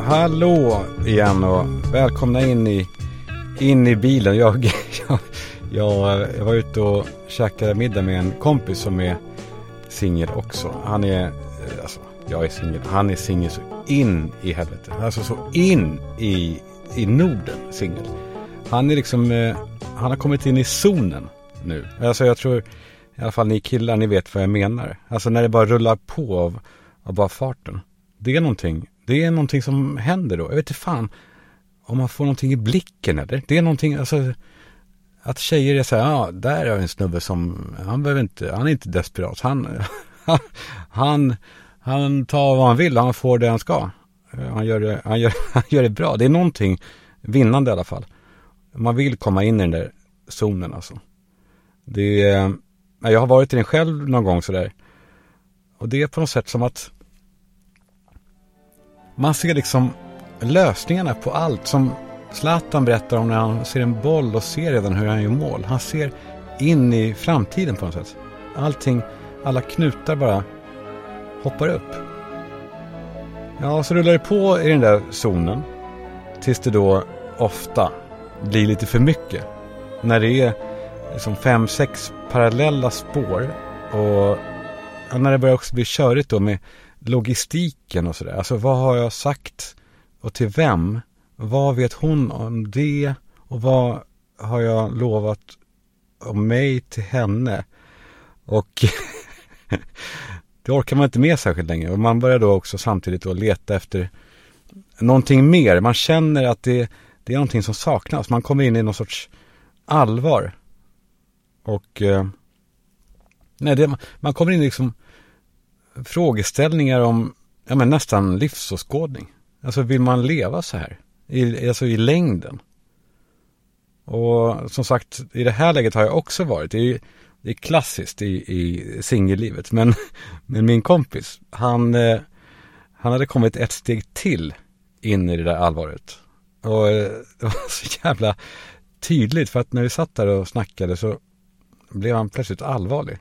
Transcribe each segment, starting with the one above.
Hallå igen och välkomna in i, in i bilen. Jag, jag, jag, jag var ute och käkade middag med en kompis som är singel också. Han är, eh, alltså, jag är singel. Han är singel så in i helvete. Alltså så in i, i Norden singel. Han är liksom, eh, han har kommit in i zonen nu. Alltså jag tror, i alla fall ni killar, ni vet vad jag menar. Alltså när det bara rullar på av, av bara farten. Det är någonting, det är någonting som händer då. Jag vet inte fan om man får någonting i blicken eller. Det är någonting, alltså att tjejer är så här, ja, där är en snubbe som, han behöver inte, han är inte desperat. Han, han, han tar vad han vill, han får det han ska. Han gör det, han gör, han gör det bra. Det är någonting vinnande i alla fall. Man vill komma in i den där zonen alltså. Det är, jag har varit i den själv någon gång sådär. Och det är på något sätt som att man ser liksom lösningarna på allt som Zlatan berättar om när han ser en boll och ser redan hur han gör mål. Han ser in i framtiden på något sätt. Allting, alla knutar bara hoppar upp. Ja, och så rullar det på i den där zonen. Tills det då ofta blir lite för mycket. När det är liksom fem, sex parallella spår. Och när det börjar också bli körigt då med logistiken och sådär. Alltså vad har jag sagt och till vem? Vad vet hon om det? Och vad har jag lovat om mig till henne? Och det orkar man inte med särskilt länge. Och man börjar då också samtidigt då leta efter någonting mer. Man känner att det, det är någonting som saknas. Man kommer in i någon sorts allvar. Och eh, nej, det, man kommer in i liksom frågeställningar om ja, men nästan livsåskådning. Alltså vill man leva så här? I, alltså i längden. Och som sagt, i det här läget har jag också varit. Det är, det är klassiskt i, i singellivet. Men, men min kompis, han, eh, han hade kommit ett steg till in i det där allvaret. Och eh, det var så jävla tydligt för att när vi satt där och snackade så blev han plötsligt allvarlig.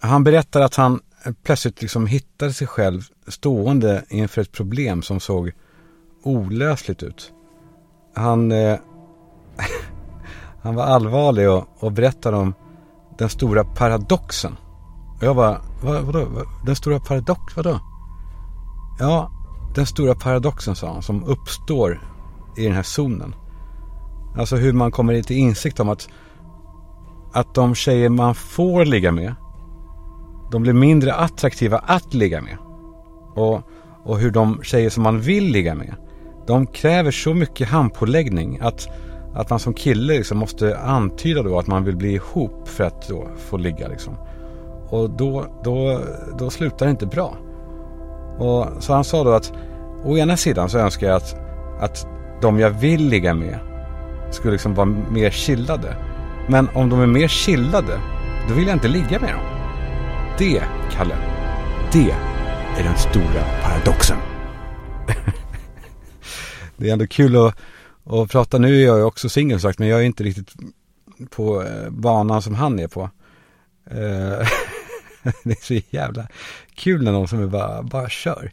Han berättar att han plötsligt liksom hittade sig själv stående inför ett problem som såg olösligt ut. Han, eh, han var allvarlig och, och berättade om den stora paradoxen. Och jag bara, vad, vadå? Den stora paradox, vadå? Ja, den stora paradoxen sa han, som uppstår i den här zonen. Alltså hur man kommer till insikt om att, att de tjejer man får ligga med, de blir mindre attraktiva att ligga med. Och, och hur de tjejer som man vill ligga med, de kräver så mycket handpåläggning att, att man som kille liksom måste antyda då att man vill bli ihop för att då få ligga liksom. Och då, då, då slutar det inte bra. Och, så han sa då att å ena sidan så önskar jag att, att de jag vill ligga med skulle liksom vara mer chillade. Men om de är mer chillade, då vill jag inte ligga med dem. Det, Kalle, det är den stora paradoxen. det är ändå kul att, att prata. Nu är jag ju också singel sagt, men jag är inte riktigt på eh, banan som han är på. Eh, det är så jävla kul när någon som är bara, bara kör.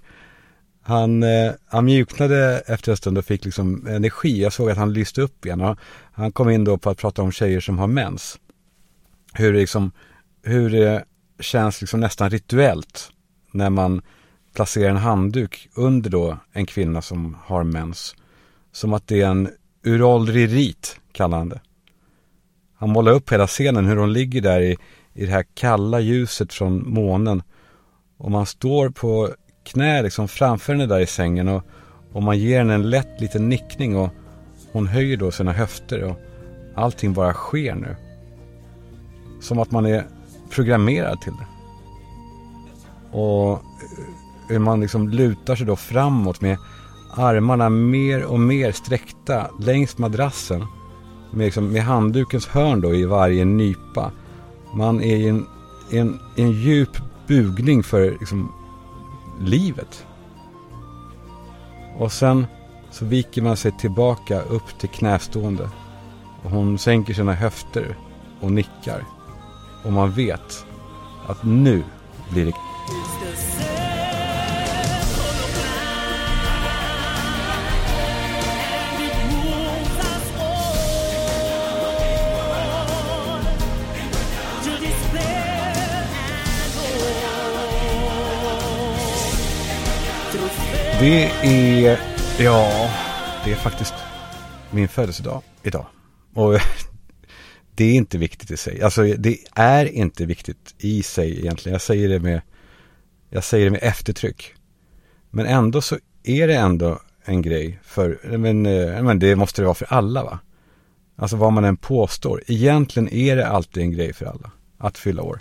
Han, eh, han mjuknade efter en stund och fick liksom energi. Jag såg att han lyste upp igen. Och han kom in då på att prata om tjejer som har mens. Hur, liksom, hur det känns liksom nästan rituellt när man placerar en handduk under då en kvinna som har mens. Som att det är en uråldrig rit, kallar han det. Han målar upp hela scenen, hur hon ligger där i, i det här kalla ljuset från månen. Och man står på knä liksom framför henne där i sängen och, och man ger henne en lätt liten nickning och hon höjer då sina höfter och allting bara sker nu. Som att man är programmerad till det. Och hur man liksom lutar sig då framåt med armarna mer och mer sträckta längs madrassen. Med, liksom, med handdukens hörn då i varje nypa. Man är i en, en, en djup bugning för liksom, livet. Och sen så viker man sig tillbaka upp till knästående. Och hon sänker sina höfter och nickar. Och man vet att nu blir det Det är, ja, det är faktiskt min födelsedag idag. Och det är inte viktigt i sig. Alltså det är inte viktigt i sig egentligen. Jag säger det med, jag säger det med eftertryck. Men ändå så är det ändå en grej för, men, eh, men det måste det vara för alla va? Alltså vad man än påstår. Egentligen är det alltid en grej för alla att fylla år.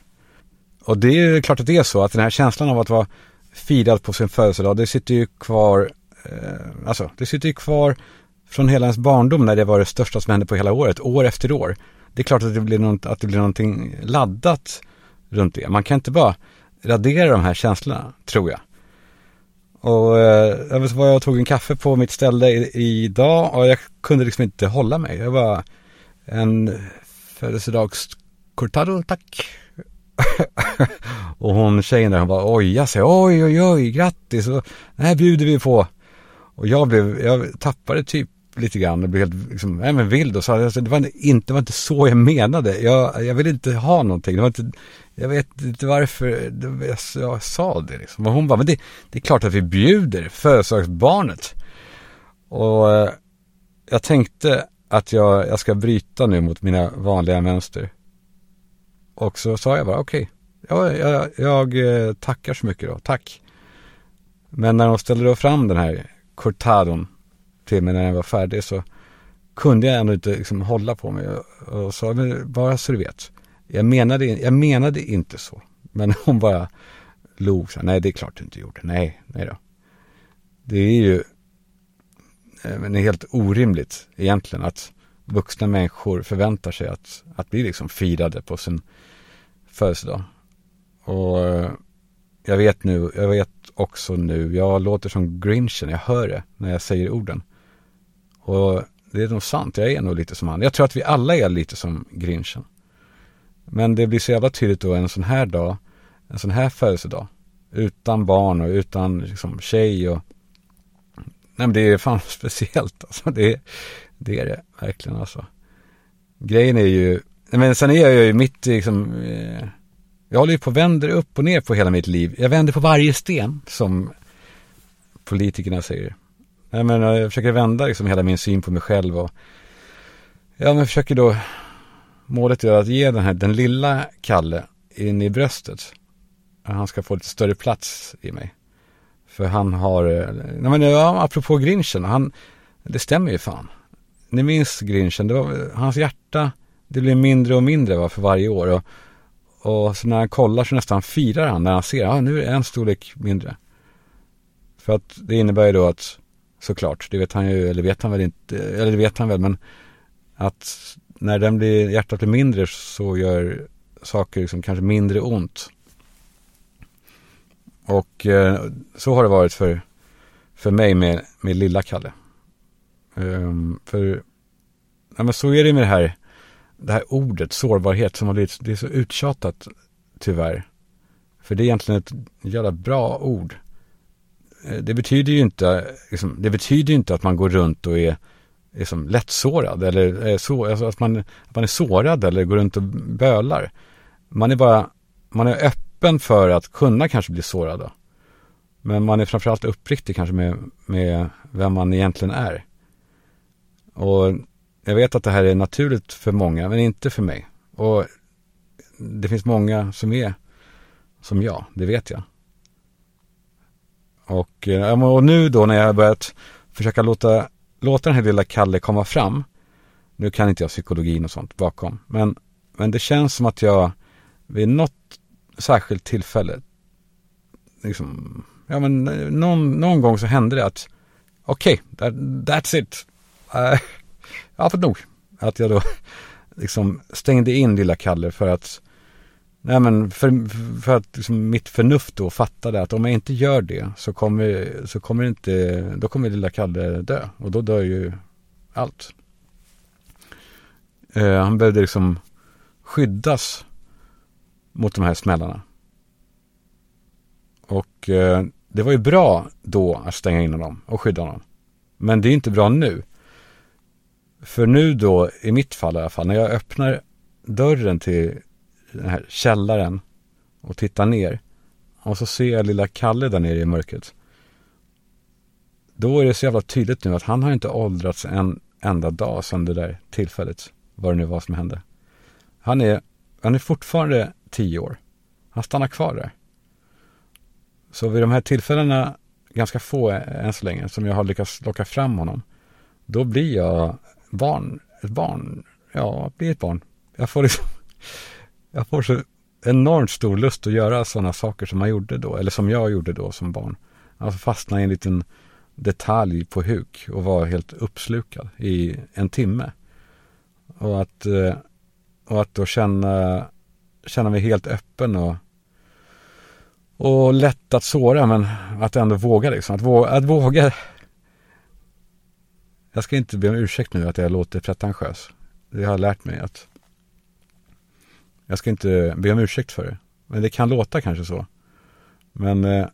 Och det är klart att det är så att den här känslan av att vara firat på sin födelsedag, det sitter ju kvar, eh, alltså det sitter ju kvar från hela ens barndom när det var det största som hände på hela året, år efter år. Det är klart att det blir, något, att det blir någonting laddat runt det. Man kan inte bara radera de här känslorna, tror jag. Och eh, jag var jag tog en kaffe på mitt ställe idag och jag kunde liksom inte hålla mig. Jag var en födelsedagscortado, tack. och hon tjejen där, hon bara oja sig, oj oj oj, grattis, och det här bjuder vi på. Och jag blev, jag tappade typ lite grann och blev helt liksom, nej men vild och sa, alltså, det, var inte, det var inte så jag menade. Jag, jag ville inte ha någonting. Det var inte, jag vet inte varför det, jag, jag, sa det liksom. Och hon bara, men det, det är klart att vi bjuder födelsedagsbarnet. Och eh, jag tänkte att jag, jag ska bryta nu mot mina vanliga mönster. Och så sa jag bara, okej, okay, jag, jag, jag tackar så mycket då, tack. Men när de ställde då fram den här cortadon till mig när den var färdig så kunde jag ändå inte liksom hålla på mig och, och sa, men bara så du vet. Jag menade, jag menade inte så. Men hon bara log, så, nej det är klart du inte gjorde, nej, nej då. Det är ju eh, men det är helt orimligt egentligen att vuxna människor förväntar sig att, att bli liksom firade på sin födelsedag. Och eh, jag vet nu, jag vet också nu, jag låter som grinchen, jag hör det när jag säger orden. Och det är nog sant, jag är nog lite som han. Jag tror att vi alla är lite som grinchen. Men det blir så jävla tydligt då en sån här dag, en sån här födelsedag. Utan barn och utan liksom tjej och Nej men det är fan speciellt alltså. Det, det är det verkligen alltså. Grejen är ju, men sen är jag ju mitt i liksom, eh, jag håller ju på och vänder upp och ner på hela mitt liv. Jag vänder på varje sten som politikerna säger. Jag menar, jag försöker vända liksom hela min syn på mig själv och ja, men försöker då målet är att ge den här, den lilla Kalle in i bröstet. Han ska få lite större plats i mig. För han har, eh, nej men ja, apropå grinchen, han, det stämmer ju fan. Ni minns grinchen, det var, hans hjärta, det blir mindre och mindre va, för varje år. Och, och så när han kollar så nästan firar han när han ser, ja nu är det en storlek mindre. För att det innebär ju då att, såklart, det vet han ju, eller vet han väl inte, eller det vet han väl, men att när den blir, hjärtat blir mindre så gör saker liksom kanske mindre ont. Och eh, så har det varit för, för mig med, med lilla Kalle. Um, för, ja men så är det med det här, det här ordet sårbarhet som har blivit, det är så uttjatat tyvärr. För det är egentligen ett jävla bra ord. Eh, det betyder ju inte, liksom, det betyder inte att man går runt och är liksom lättsårad eller är så, alltså att, man, att man är sårad eller går runt och bölar. Man är bara, man är öppen för att kunna kanske bli sårad. Då. Men man är framförallt uppriktig kanske med, med vem man egentligen är. Och jag vet att det här är naturligt för många, men inte för mig. Och det finns många som är som jag, det vet jag. Och, eh, och nu då när jag har börjat försöka låta låta den här lilla Kalle komma fram. Nu kan inte jag psykologin och sånt bakom. Men, men det känns som att jag vid något särskilt tillfälle, liksom, ja men eh, någon, någon gång så hände det att okej, okay, that, that's it. Uh, jag har fått nog. Att jag då liksom stängde in lilla Kalle för att Nej men för, för att liksom mitt förnuft då fattade att om jag inte gör det så kommer, så kommer inte, då kommer lilla Kalle dö och då dör ju allt. Eh, han behövde liksom skyddas mot de här smällarna. Och eh, det var ju bra då att stänga in honom och skydda honom. Men det är inte bra nu. För nu då, i mitt fall i alla fall, när jag öppnar dörren till den här källaren och tittar ner. Och så ser jag lilla Kalle där nere i mörkret. då är det så jävla tydligt nu att han har inte åldrats en enda dag sedan det där tillfället, vad det nu var som hände. Han är, han är fortfarande tio år. Han stannar kvar där. Så vid de här tillfällena, ganska få än så länge, som jag har lyckats locka fram honom, då blir jag barn, ett barn, ja, bli ett barn. Jag får liksom, jag får så enormt stor lust att göra sådana saker som man gjorde då, eller som jag gjorde då som barn. Alltså fastna i en liten detalj på huk och vara helt uppslukad i en timme. Och att, eh, och att då känna, känna mig helt öppen och, och lätt att såra men att ändå våga liksom. Att våga, att våga. Jag ska inte be om ursäkt nu att jag låter pretentiös. Det har jag lärt mig att jag ska inte be om ursäkt för det. Men det kan låta kanske så. Men eh,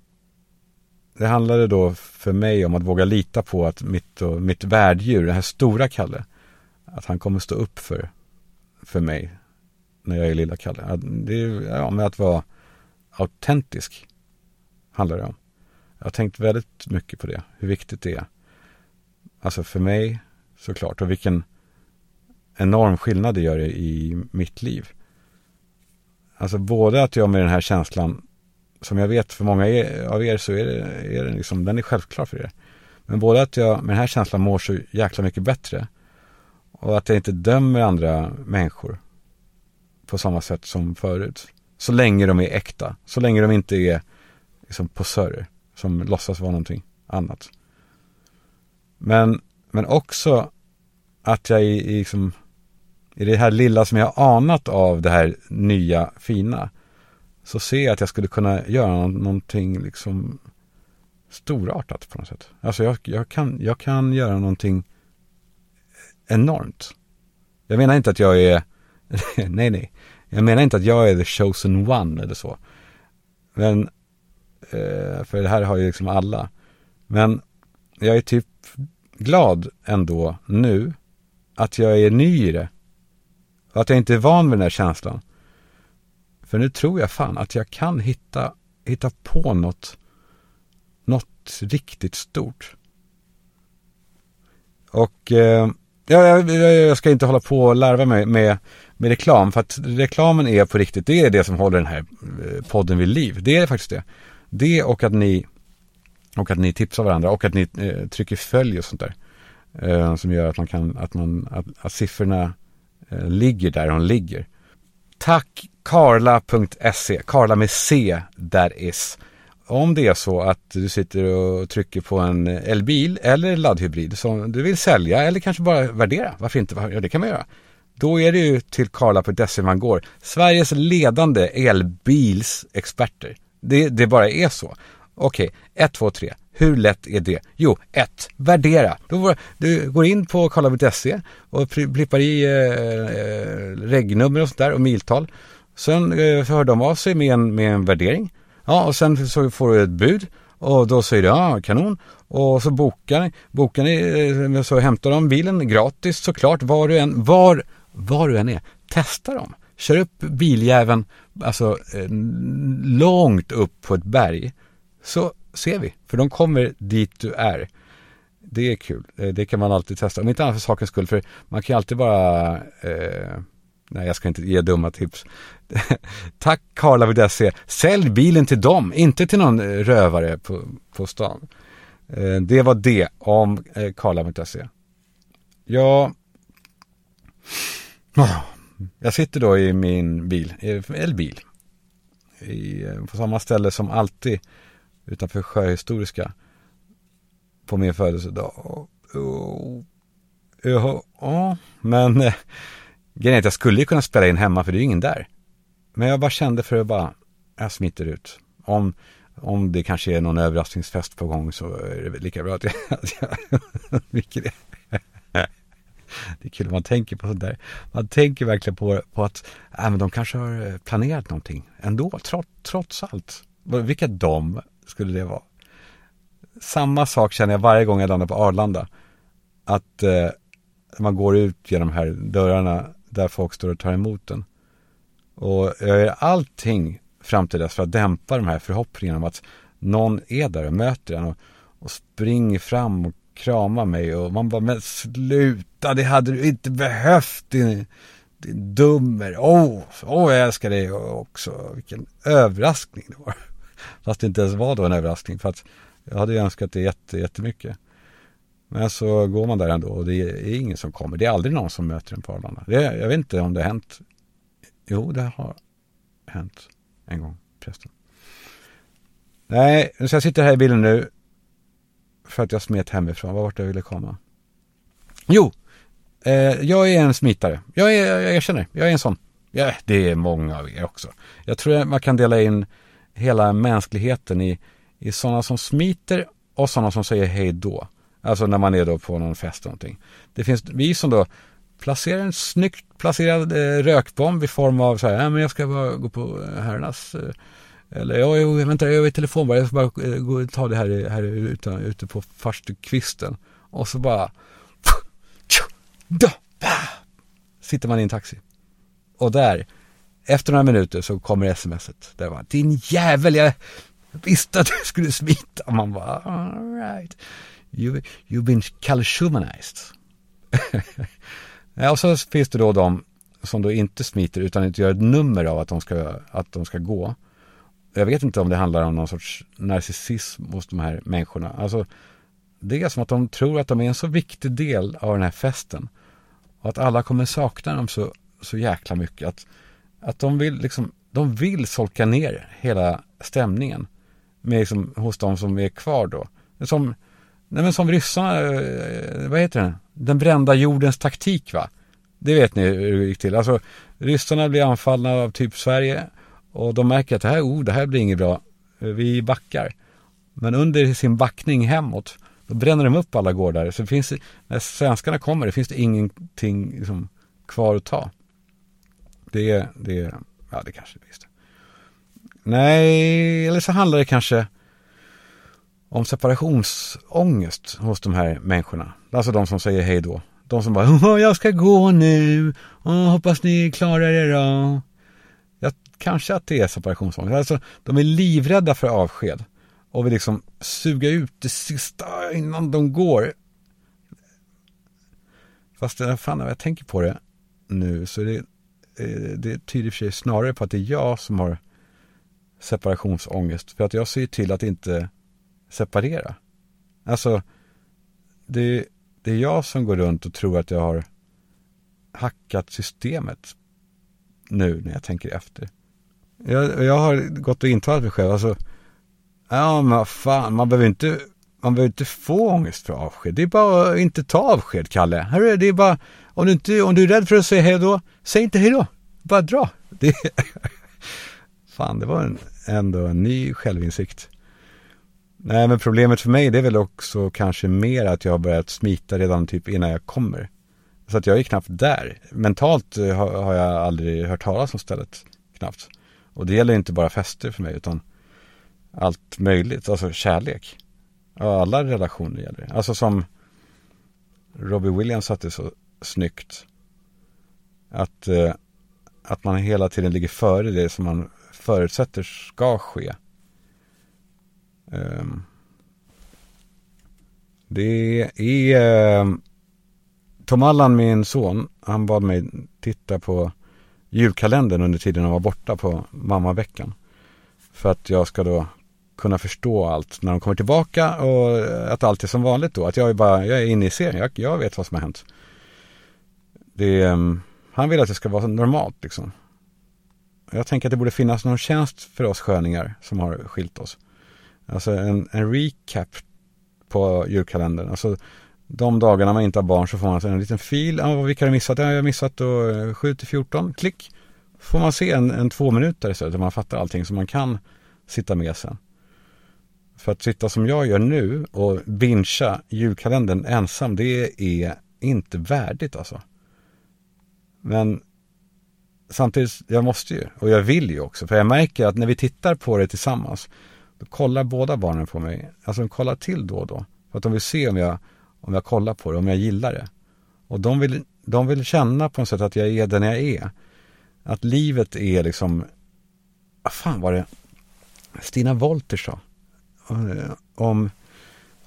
det handlade då för mig om att våga lita på att mitt, och, mitt värddjur, den här stora Kalle, att han kommer stå upp för, för mig när jag är lilla Kalle. Det är, ja, med att vara autentisk handlar det om. Jag har tänkt väldigt mycket på det, hur viktigt det är. Alltså för mig såklart och vilken enorm skillnad det gör i mitt liv. Alltså både att jag med den här känslan som jag vet för många av er så är, det, är den, liksom, den är självklar för er. Men både att jag med den här känslan mår så jäkla mycket bättre och att jag inte dömer andra människor på samma sätt som förut. Så länge de är äkta, så länge de inte är liksom posörer som låtsas vara någonting annat. Men, men också att jag i, i, liksom, i det här lilla som jag anat av det här nya fina så ser jag att jag skulle kunna göra någonting liksom storartat på något sätt. Alltså jag, jag, kan, jag kan göra någonting enormt. Jag menar inte att jag är, nej nej, jag menar inte att jag är the chosen one eller så. Men, eh, för det här har ju liksom alla. Men jag är typ glad ändå nu att jag är ny i det. Att jag inte är van vid den här känslan. För nu tror jag fan att jag kan hitta, hitta på något, något riktigt stort. Och eh, ja, jag, jag, ska inte hålla på och larva mig med, med reklam. För att reklamen är på riktigt, det är det som håller den här eh, podden vid liv. Det är faktiskt det. Det och att ni, och att ni tipsar varandra och att ni eh, trycker följ och sånt där. Eh, som gör att man kan, att man, att, att siffrorna eh, ligger där de ligger. Tack Karla.se, Karla med C, that is. Om det är så att du sitter och trycker på en eh, elbil eller laddhybrid som du vill sälja eller kanske bara värdera, varför inte? Ja, det kan man göra. Då är det ju till Karla.se man går. Sveriges ledande elbilsexperter. Det, det bara är så. Okej, okay, 1, 2, 3. Hur lätt är det? Jo, 1. Värdera. Du går in på karla.se och blippar i eh, eh, regnummer och sånt där och miltal. Sen eh, hör de av sig med en, med en värdering. Ja, och sen så får du ett bud. Och då säger du ja, kanon. Och så bokar ni, bokar ni, eh, så hämtar de bilen gratis såklart var du än, var, var du än är. Testa dem. Kör upp biljäveln, alltså eh, långt upp på ett berg. Så ser vi, för de kommer dit du är. Det är kul, eh, det kan man alltid testa. Om inte annat för sakens skull, för man kan ju alltid bara eh, Nej, jag ska inte ge dumma tips. Tack Karla.se. Sälj bilen till dem, inte till någon eh, rövare på, på stan. Eh, det var det om eh, Karla.se. Ja, ah. jag sitter då i min bil, eh, elbil. I, på samma ställe som alltid utanför Sjöhistoriska. På min födelsedag. Ja, men eh, Grejen är att jag skulle ju kunna spela in hemma för det är ju ingen där. Men jag bara kände för att bara, jag smiter ut. Om, om det kanske är någon överraskningsfest på gång så är det väl lika bra att jag, att jag undviker det. Det är kul, man tänker på sådär. Man tänker verkligen på, på att äh, men de kanske har eh, planerat någonting ändå, trots, trots allt. Vilka de skulle det vara? Samma sak känner jag varje gång jag landar på Arlanda. Att eh, man går ut genom de här dörrarna där folk står och tar emot den. Och jag gör allting fram till dess för att dämpa de här förhoppningarna om att någon är där och möter en. Och, och springer fram och kramar mig och man bara, men sluta, det hade du inte behövt din, din dummer. Åh, oh, oh, jag älskar dig också. Vilken överraskning det var. Fast det inte ens var då en överraskning för att jag hade ju önskat det jätte, jättemycket. Men så går man där ändå och det är ingen som kommer. Det är aldrig någon som möter en på Arlanda. Det, jag vet inte om det har hänt. Jo, det har hänt en gång förresten. Nej, så jag sitter här i bilen nu för att jag smet hemifrån. Vad var det jag ville komma? Jo, eh, jag är en smitare. Jag, är, jag erkänner, jag är en sån. Ja, det är många av er också. Jag tror att man kan dela in hela mänskligheten i, i sådana som smiter och sådana som säger hej då. Alltså när man är då på någon fest eller någonting. Det finns vi som då placerar en snyggt placerad eh, rökbomb i form av så här, äh, men jag ska bara gå på eh, herrarnas eh, eller ja, jag, vänta, jag är i telefon bara, jag ska bara eh, gå och ta det här, eh, här ute, ute på farstukvisten. Och så bara sitter man i en taxi. Och där, efter några minuter så kommer smset. Där var din jävel, jag visste att du skulle smita. Man bara, alright. You, you've been calciumanized. ja, och så finns det då de som då inte smiter utan inte gör ett nummer av att de ska, att de ska gå. Jag vet inte om det handlar om någon sorts narcissism hos de här människorna. Alltså, det är som att de tror att de är en så viktig del av den här festen. Och att alla kommer sakna dem så, så jäkla mycket. Att, att de vill liksom, de vill solka ner hela stämningen. Med liksom, hos de som är kvar då. Som, nej men som ryssarna, eh, vad heter det? Den brända jordens taktik va? Det vet ni hur det gick till. Alltså ryssarna blir anfallna av typ Sverige och de märker att det här, oh, det här blir inget bra. Eh, vi backar. Men under sin backning hemåt, då bränner de upp alla gårdar. Så det finns, när svenskarna kommer, det finns det ingenting liksom, kvar att ta. Det, det, ja det kanske visst. Nej, eller så handlar det kanske om separationsångest hos de här människorna. Alltså de som säger hej då. De som bara, jag ska gå nu, oh, hoppas ni klarar er då. Jag, kanske att det är separationsångest. Alltså, de är livrädda för avsked och vill liksom suga ut det sista innan de går. Fast eh, fan, när jag tänker på det nu så är det, Eh, det tyder för sig snarare på att det är jag som har separationsångest. För att jag ser till att inte separera. Alltså, det, det är jag som går runt och tror att jag har hackat systemet nu när jag tänker efter. Jag, jag har gått och intalat mig själv, alltså, ja men vad fan, man behöver inte, man behöver inte få ångest för avsked. Det är bara att inte ta avsked, Kalle. Hörru, det är bara, om du, inte, om du är rädd för att säga hej då, säg inte hej då. Bara dra. Det, fan, det var en, ändå en ny självinsikt. Nej, men problemet för mig det är väl också kanske mer att jag har börjat smita redan typ innan jag kommer. Så att jag är knappt där. Mentalt eh, har, har jag aldrig hört talas om stället. Knappt. Och det gäller inte bara fester för mig utan allt möjligt. Alltså kärlek. Alla relationer gäller det. Alltså som Robbie Williams satte så snyggt. Att, eh, att man hela tiden ligger före det som man förutsätter ska ske. Um, det är ehm, Tom Allan, min son, han bad mig titta på julkalendern under tiden han var borta på mammaveckan. För att jag ska då kunna förstå allt när de kommer tillbaka och eh, att allt är som vanligt då. Att jag är bara, jag är inne i serien, jag, jag vet vad som har hänt. Det, ehm, han vill att det ska vara normalt liksom. Jag tänker att det borde finnas någon tjänst för oss sköningar som har skilt oss. Alltså en, en recap på julkalendern. Alltså de dagarna man inte har barn så får man alltså en liten fil. Ja, vilka har missat? Ja, jag har missat då eh, 7 till 14. Klick. Får man se en, en två minuter istället där man fattar allting så man kan sitta med sen. För att sitta som jag gör nu och bingea julkalendern ensam, det är inte värdigt alltså. Men samtidigt, jag måste ju och jag vill ju också. För jag märker att när vi tittar på det tillsammans då kollar båda barnen på mig. Alltså de kollar till då och då. För att de vill se om jag, om jag kollar på det, om jag gillar det. Och de vill, de vill känna på något sätt att jag är den jag är. Att livet är liksom, vad fan var det Stina Wolter sa? Eh, om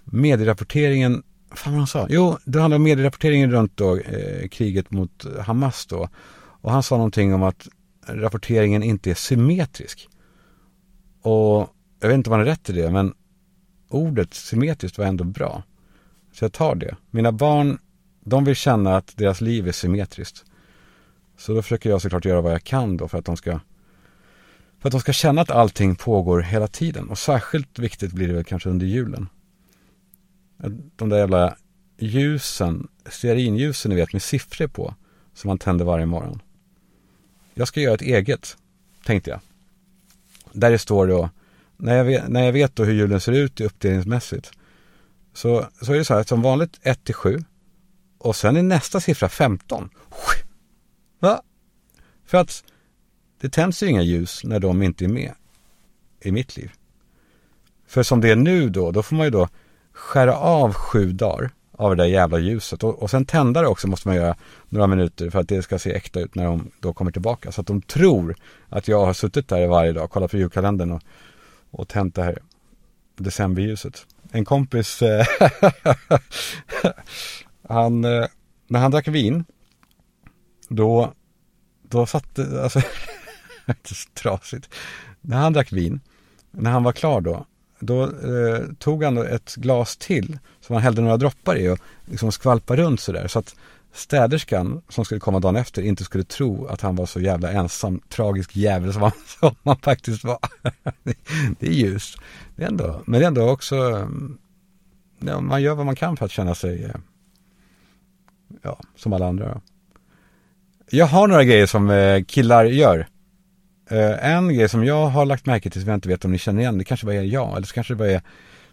medierapporteringen, fan vad han sa, jo det handlade om medierapporteringen runt då eh, kriget mot Hamas då. Och han sa någonting om att rapporteringen inte är symmetrisk. Och jag vet inte om han har rätt i det, men ordet symmetriskt var ändå bra. Så jag tar det. Mina barn, de vill känna att deras liv är symmetriskt. Så då försöker jag såklart göra vad jag kan då för att de ska för att de ska känna att allting pågår hela tiden. Och särskilt viktigt blir det väl kanske under julen. De där jävla ljusen, stearinljusen ni vet med siffror på. Som man tänder varje morgon. Jag ska göra ett eget, tänkte jag. Där det står då, när jag vet, när jag vet då hur julen ser ut uppdelningsmässigt. Så, så är det så här, som vanligt 1 till 7. Och sen är nästa siffra 15. Va? För att det tänds ju inga ljus när de inte är med i mitt liv. För som det är nu då, då får man ju då skära av sju dagar av det där jävla ljuset. Och, och sen tända det också måste man göra några minuter för att det ska se äkta ut när de då kommer tillbaka. Så att de tror att jag har suttit där varje dag, kollat på julkalendern och, och tänt det här decemberljuset. En kompis, eh, han, eh, när han drack vin, då, då satt, alltså, trasigt. När han drack vin, när han var klar då, då eh, tog han ett glas till som han hällde några droppar i och liksom skvalpade runt sådär. Så att städerskan som skulle komma dagen efter inte skulle tro att han var så jävla ensam, tragisk jävel som han, som han faktiskt var. det är ljust. Det är ändå, men det är ändå också, mm, ja, man gör vad man kan för att känna sig, eh, ja, som alla andra. Jag har några grejer som eh, killar gör. Eh, en grej som jag har lagt märke till som jag inte vet om ni känner igen, det kanske bara är jag, eller så kanske det bara är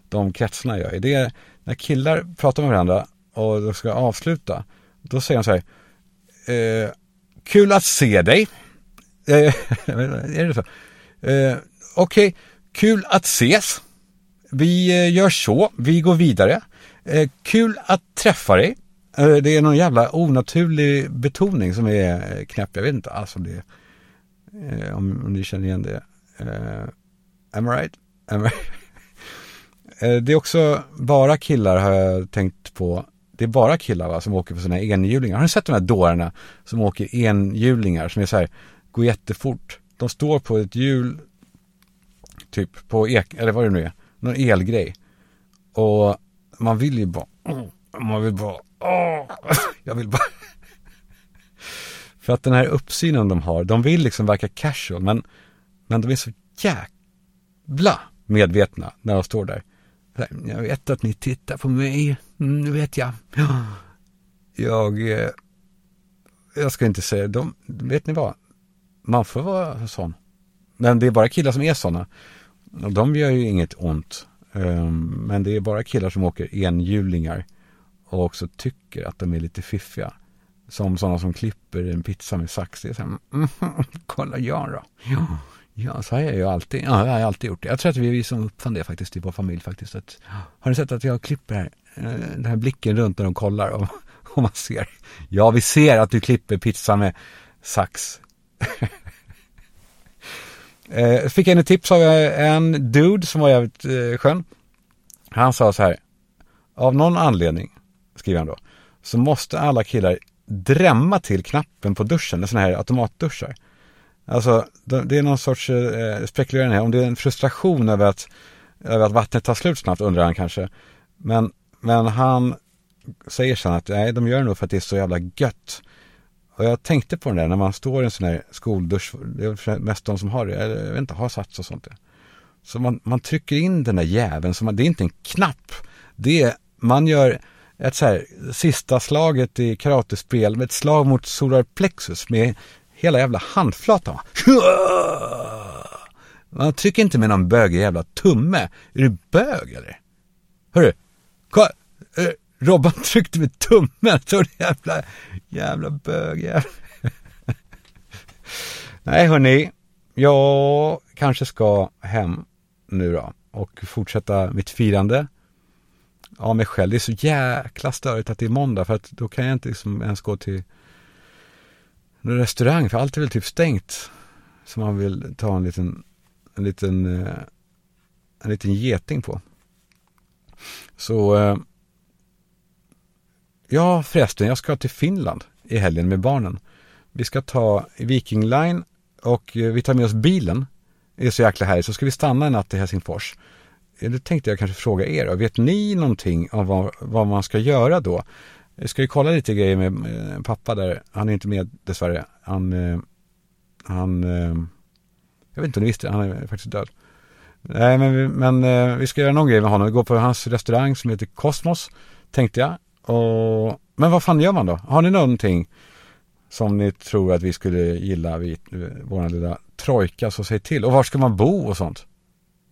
de kretsarna jag är. Det är när killar pratar med varandra och de ska avsluta, då säger de så här, eh, kul att se dig. Eh, är det så? Eh, Okej, okay, kul att ses. Vi gör så, vi går vidare. kul att träffa dig. det är någon jävla onaturlig betoning som är knäpp, jag vet inte alls om det är Eh, om, om ni känner igen det. Eh, am I right? Am I eh, det är också bara killar har jag tänkt på. Det är bara killar va, som åker på sina enhjulingar. Har ni sett de här dårarna som åker enhjulingar som är så här, går jättefort. De står på ett hjul, typ på ek, eller vad det nu är, någon elgrej. Och man vill ju bara, man vill bara, åh, jag vill bara för att den här uppsynen de har, de vill liksom verka casual, men, men de är så jävla medvetna när de står där. Jag vet att ni tittar på mig, mm, vet jag. Jag, eh, jag ska inte säga, de, vet ni vad? Man får vara sån. Men det är bara killar som är såna. Och de gör ju inget ont. Ehm, men det är bara killar som åker enhjulingar och också tycker att de är lite fiffiga. Som sådana som klipper en pizza med sax. Det är så här, mm, kolla jag då. Ja, ja, så har jag ju alltid, ja, jag har alltid gjort det. Jag tror att vi är vi som uppfann det faktiskt i vår familj faktiskt. Att, har ni sett att jag klipper här, eh, den här blicken runt när de kollar och, och man ser. Ja, vi ser att du klipper pizza med sax. eh, fick en tips av en dude som var jävligt eh, skön. Han sa så här, av någon anledning, skriver han då, så måste alla killar drämma till knappen på duschen, en sån här automatduschar. Alltså, det är någon sorts eh, spekulerande här, om det är en frustration över att, över att vattnet tar slut snabbt undrar han kanske. Men, men han säger sen att nej, de gör det nog för att det är så jävla gött. Och jag tänkte på det där när man står i en sån här skoldusch, det är mest de som har det, eller jag vet inte, har sats och sånt. Så man, man trycker in den där jäveln, så man, det är inte en knapp. Det är, man gör ett så här sista slaget i karatespel med ett slag mot solar plexus med hela jävla handflatan. Man trycker inte med någon bög jävla tumme. Är du bög eller? Hörru, kolla, eh, Robban tryckte med tummen, så jävla, jävla bög jävla. Nej hörni, jag kanske ska hem nu då och fortsätta mitt firande av mig själv. Det är så jäkla störigt att det är måndag för att då kan jag inte liksom ens gå till någon restaurang för allt är väl typ stängt. Så man vill ta en liten, en liten, eh, en liten geting på. Så eh, Ja förresten, jag ska till Finland i helgen med barnen. Vi ska ta Viking Line och eh, vi tar med oss bilen. Det är så jäkla härligt. Så ska vi stanna en natt i Helsingfors det tänkte jag kanske fråga er, vet ni någonting om vad, vad man ska göra då? Jag ska ju kolla lite grejer med, eh, pappa där. Han är inte med dessvärre. Han, eh, han, eh, jag vet inte om ni visste, han är faktiskt död. Nej, men, vi, men vi ska göra någon grej med honom. Vi går på hans restaurang som heter Kosmos, tänkte jag. Och, men vad fan gör man då? Har ni någonting som ni tror att vi skulle gilla, vid vår lilla trojka, så säg till. Och var ska man bo och sånt?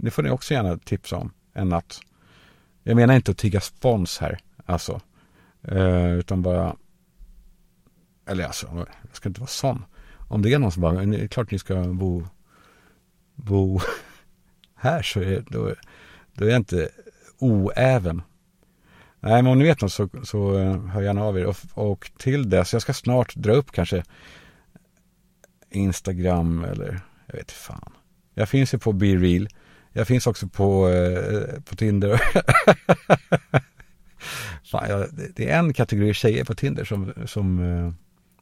Det får ni också gärna tipsa om en natt. Jag menar inte att tigga spons här, alltså. Eh, utan bara, eller alltså, jag ska inte vara sån. Om det är någon som bara, det är klart ni ska bo, bo här så är, då, då är jag inte oäven. Nej, men om ni vet något så, så eh, hör gärna av er. Och, och till dess, jag ska snart dra upp kanske Instagram eller jag vet fan. Jag finns ju på Be Real. Jag finns också på, eh, på Tinder. fan, jag, det är en kategori tjejer på Tinder som, som eh,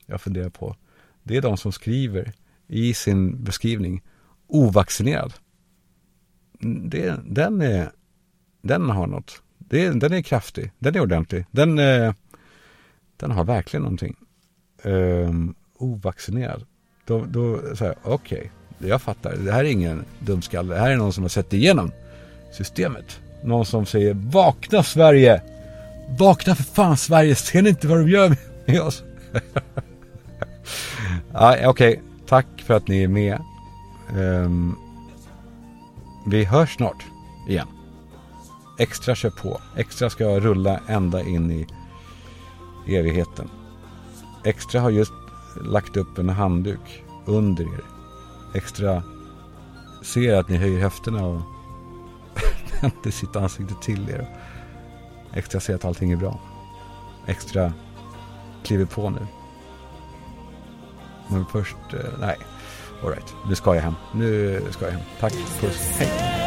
jag funderar på. Det är de som skriver i sin beskrivning ovaccinerad. Mm, det, den, är, den har något. Det, den är kraftig. Den är ordentlig. Den, eh, den har verkligen någonting. Um, ovaccinerad. Då, då så okej, okay, jag fattar. Det här är ingen dumskalle. Det här är någon som har sett igenom systemet. Någon som säger vakna Sverige! Vakna för fan Sverige! Ser ni inte vad de gör med oss? ja, Okej, okay. tack för att ni är med. Um, vi hörs snart igen. Extra kör på. Extra ska rulla ända in i evigheten. Extra har just lagt upp en handduk under er. Extra ser att ni höjer höfterna och vänder sitt ansikte till er. Extra ser att allting är bra. Extra kliver på nu. Men först, eh, nej. Alright, nu ska jag hem. Nu ska jag hem. Tack, puss, hej.